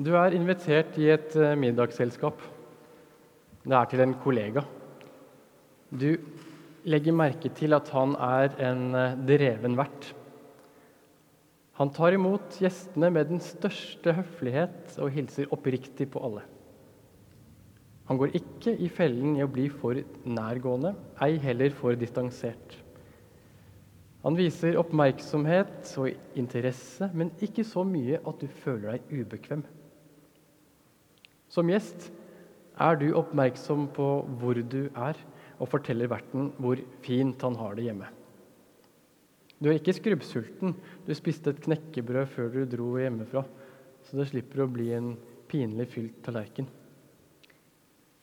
Du er invitert i et eh, middagsselskap. Det er til en kollega. Du legger merke til at han er en eh, dreven vert. Han tar imot gjestene med den største høflighet og hilser oppriktig på alle. Han går ikke i fellen i å bli for nærgående, ei heller for distansert. Han viser oppmerksomhet og interesse, men ikke så mye at du føler deg ubekvem. Som gjest er du oppmerksom på hvor du er, og forteller verten hvor fint han har det hjemme. Du er ikke skrubbsulten. Du spiste et knekkebrød før du dro hjemmefra, så det slipper å bli en pinlig fylt tallerken.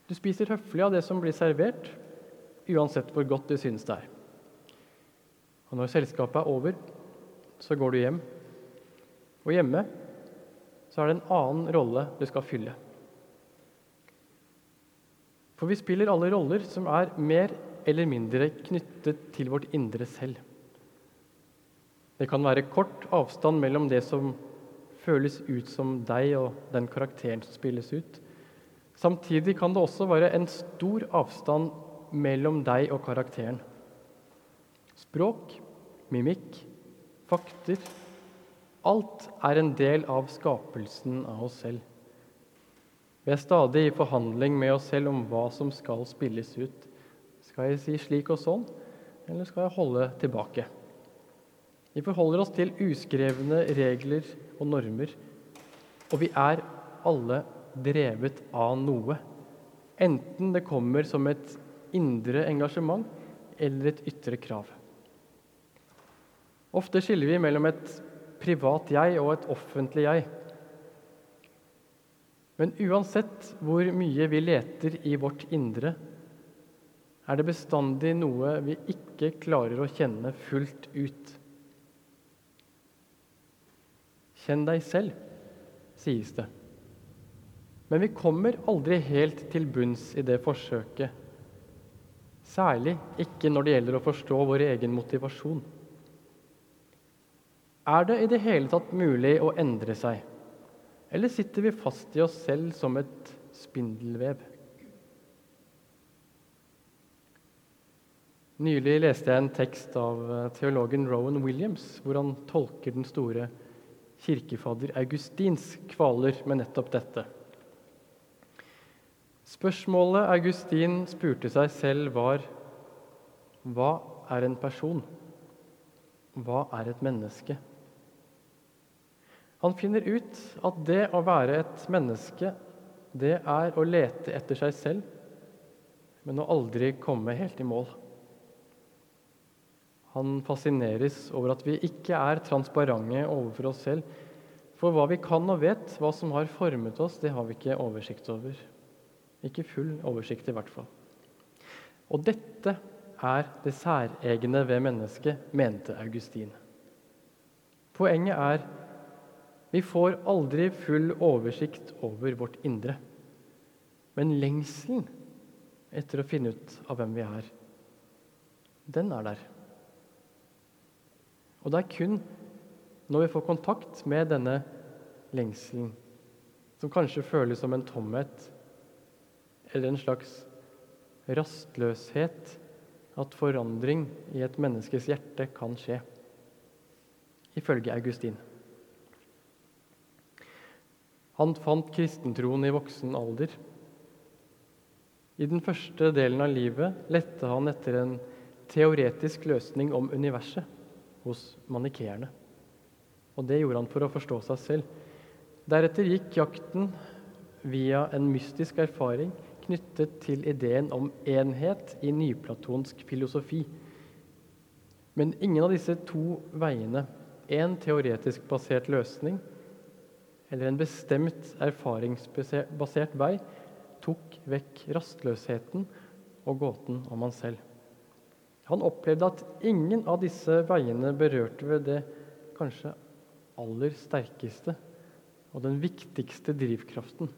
Du spiser høflig av det som blir servert, uansett hvor godt du synes det er. Og når selskapet er over, så går du hjem. Og hjemme så er det en annen rolle du skal fylle. For vi spiller alle roller som er mer eller mindre knyttet til vårt indre selv. Det kan være kort avstand mellom det som føles ut som deg, og den karakteren som spilles ut. Samtidig kan det også være en stor avstand mellom deg og karakteren. Språk, mimikk, fakter Alt er en del av skapelsen av oss selv. Vi er stadig i forhandling med oss selv om hva som skal spilles ut. Skal jeg si slik og sånn, eller skal jeg holde tilbake? Vi forholder oss til uskrevne regler og normer, og vi er alle drevet av noe. Enten det kommer som et indre engasjement eller et ytre krav. Ofte skiller vi mellom et privat jeg og et offentlig jeg. Men uansett hvor mye vi leter i vårt indre, er det bestandig noe vi ikke klarer å kjenne fullt ut. Kjenn deg selv, sies det. Men vi kommer aldri helt til bunns i det forsøket. Særlig ikke når det gjelder å forstå vår egen motivasjon. Er det i det hele tatt mulig å endre seg? Eller sitter vi fast i oss selv som et spindelvev? Nylig leste jeg en tekst av eh, teologen Rowan Williams, hvor han tolker den store kirkefadder Augustins kvaler med nettopp dette. Spørsmålet Augustin spurte seg selv, var hva er en person? Hva er et menneske? Han finner ut at det å være et menneske, det er å lete etter seg selv, men å aldri komme helt i mål. Han fascineres over at vi ikke er transparente overfor oss selv. For hva vi kan og vet, hva som har formet oss, det har vi ikke oversikt over. Ikke full oversikt, i hvert fall. Og dette er det særegne ved mennesket, mente Augustin. Poenget er vi får aldri full oversikt over vårt indre. Men lengselen etter å finne ut av hvem vi er, den er der. Og det er kun når vi får kontakt med denne lengselen, som kanskje føles som en tomhet eller en slags rastløshet, at forandring i et menneskes hjerte kan skje, ifølge Augustin. Han fant kristentroen i voksen alder. I den første delen av livet lette han etter en teoretisk løsning om universet hos manikeerne. Og det gjorde han for å forstå seg selv. Deretter gikk jakten via en mystisk erfaring knyttet til ideen om enhet i nyplatonsk filosofi. Men ingen av disse to veiene, én teoretisk basert løsning eller en bestemt erfaringsbasert vei tok vekk rastløsheten og gåten om han selv. Han opplevde at ingen av disse veiene berørte ved det kanskje aller sterkeste og den viktigste drivkraften.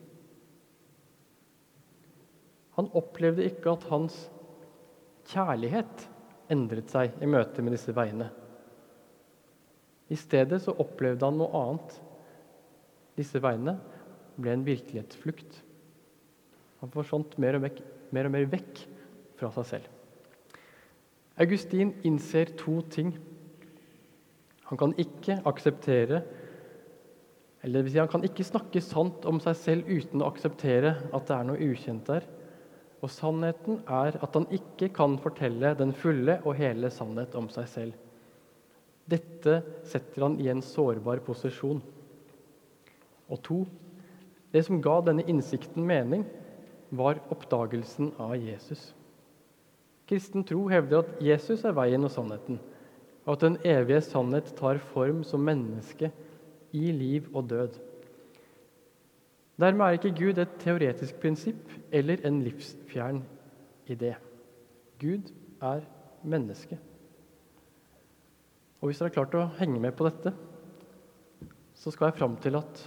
Han opplevde ikke at hans kjærlighet endret seg i møte med disse veiene. I stedet så opplevde han noe annet disse veiene, ble en virkelighetsflukt. Han forsvant mer mer og mer vekk fra seg selv. Augustin innser to ting. Han kan ikke akseptere eller det si, Han kan ikke snakke sant om seg selv uten å akseptere at det er noe ukjent der. Og sannheten er at han ikke kan fortelle den fulle og hele sannhet om seg selv. Dette setter han i en sårbar posisjon. Og to, det som ga denne innsikten mening, var oppdagelsen av Jesus. Kristen tro hevder at Jesus er veien og sannheten, og at den evige sannhet tar form som menneske i liv og død. Dermed er ikke Gud et teoretisk prinsipp eller en livsfjern idé. Gud er menneske. Og hvis dere har klart å henge med på dette, så skal jeg fram til at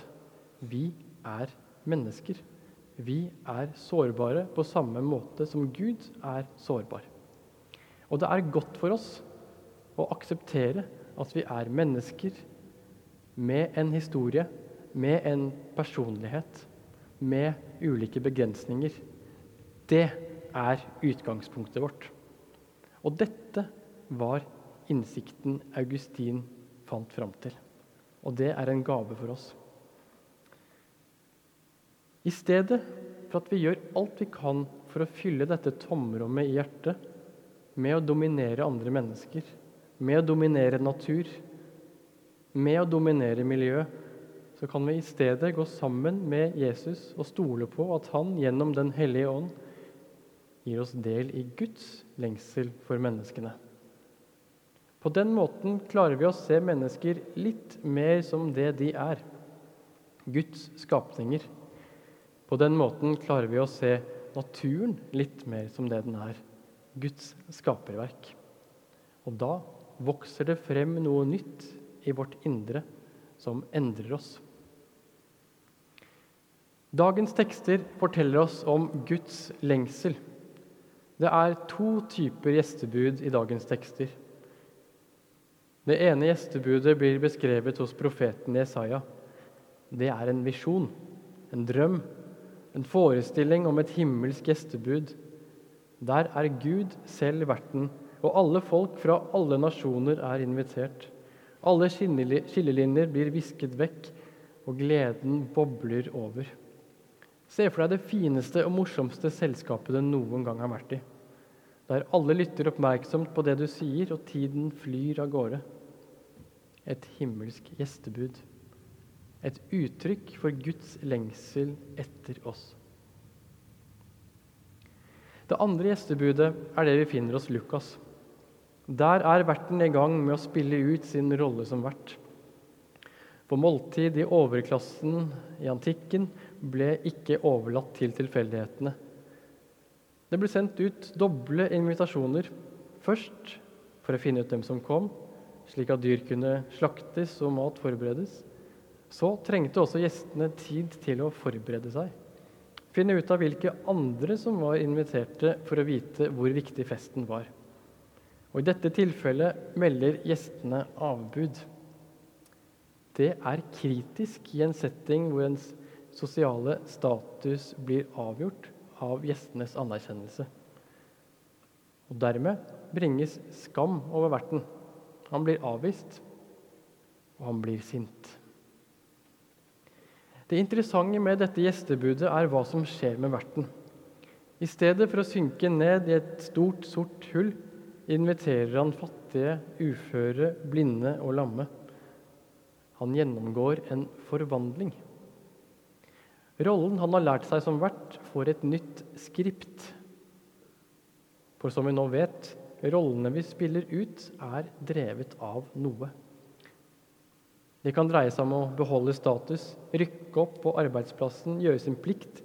vi er mennesker. Vi er sårbare på samme måte som Gud er sårbar. Og det er godt for oss å akseptere at vi er mennesker med en historie, med en personlighet, med ulike begrensninger. Det er utgangspunktet vårt. Og dette var innsikten Augustin fant fram til. Og det er en gave for oss. I stedet for at vi gjør alt vi kan for å fylle dette tomrommet i hjertet med å dominere andre mennesker, med å dominere natur, med å dominere miljø, så kan vi i stedet gå sammen med Jesus og stole på at han gjennom Den hellige ånd gir oss del i Guds lengsel for menneskene. På den måten klarer vi å se mennesker litt mer som det de er Guds skapninger. På den måten klarer vi å se naturen litt mer som det den er Guds skaperverk. Og da vokser det frem noe nytt i vårt indre som endrer oss. Dagens tekster forteller oss om Guds lengsel. Det er to typer gjestebud i dagens tekster. Det ene gjestebudet blir beskrevet hos profeten Jesaja. Det er en visjon, en drøm, en forestilling om et himmelsk gjestebud. Der er Gud selv verten, og alle folk fra alle nasjoner er invitert. Alle skillelinjer blir visket vekk, og gleden bobler over. Se for deg det fineste og morsomste selskapet du noen gang har vært i der alle lytter oppmerksomt på det du sier, og tiden flyr av gårde. Et himmelsk gjestebud. Et uttrykk for Guds lengsel etter oss. Det andre gjestebudet er det vi finner hos Lukas. Der er verten i gang med å spille ut sin rolle som vert. For måltid i overklassen i antikken ble ikke overlatt til tilfeldighetene. Det ble sendt ut doble invitasjoner. Først for å finne ut dem som kom, slik at dyr kunne slaktes og mat forberedes. Så trengte også gjestene tid til å forberede seg. Finne ut av hvilke andre som var inviterte, for å vite hvor viktig festen var. Og I dette tilfellet melder gjestene avbud. Det er kritisk i en setting hvor ens sosiale status blir avgjort av gjestenes anerkjennelse. Og Dermed bringes skam over verten. Han blir avvist, og han blir sint. Det interessante med dette gjestebudet er hva som skjer med verten. I stedet for å synke ned i et stort, sort hull inviterer han fattige, uføre, blinde og lamme. Han gjennomgår en forvandling. Rollen han har lært seg som vert, får et nytt skript. For som vi nå vet, rollene vi spiller ut, er drevet av noe. Det kan dreie seg om å beholde status, rykke opp på arbeidsplassen, gjøre sin plikt,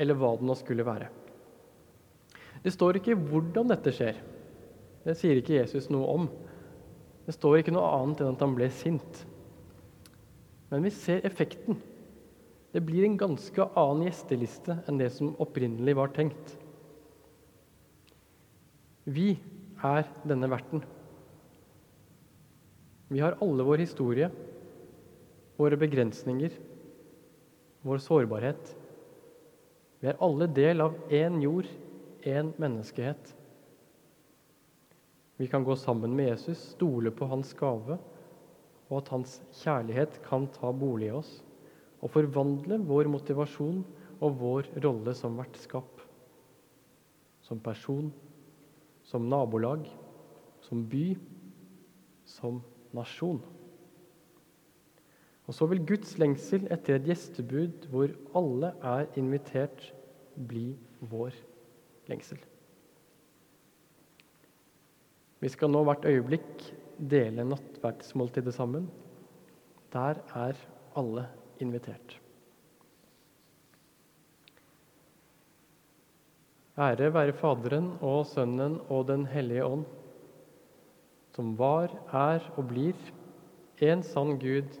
eller hva det nå skulle være. Det står ikke hvordan dette skjer. Det sier ikke Jesus noe om. Det står ikke noe annet enn at han ble sint. Men vi ser effekten. Det blir en ganske annen gjesteliste enn det som opprinnelig var tenkt. Vi er denne verten. Vi har alle vår historie, våre begrensninger, vår sårbarhet. Vi er alle del av én jord, én menneskehet. Vi kan gå sammen med Jesus, stole på hans gave, og at hans kjærlighet kan ta bolig i oss og forvandle vår motivasjon og vår rolle som vertskap. Som person, som nabolag, som by, som nasjon. Og så vil Guds lengsel etter et gjestebud hvor alle er invitert, bli vår lengsel. Vi skal nå hvert øyeblikk dele nattverdsmåltidet sammen. Der er alle invitert. Ære være Faderen og Sønnen og Den hellige ånd, som var, er og blir en sann Gud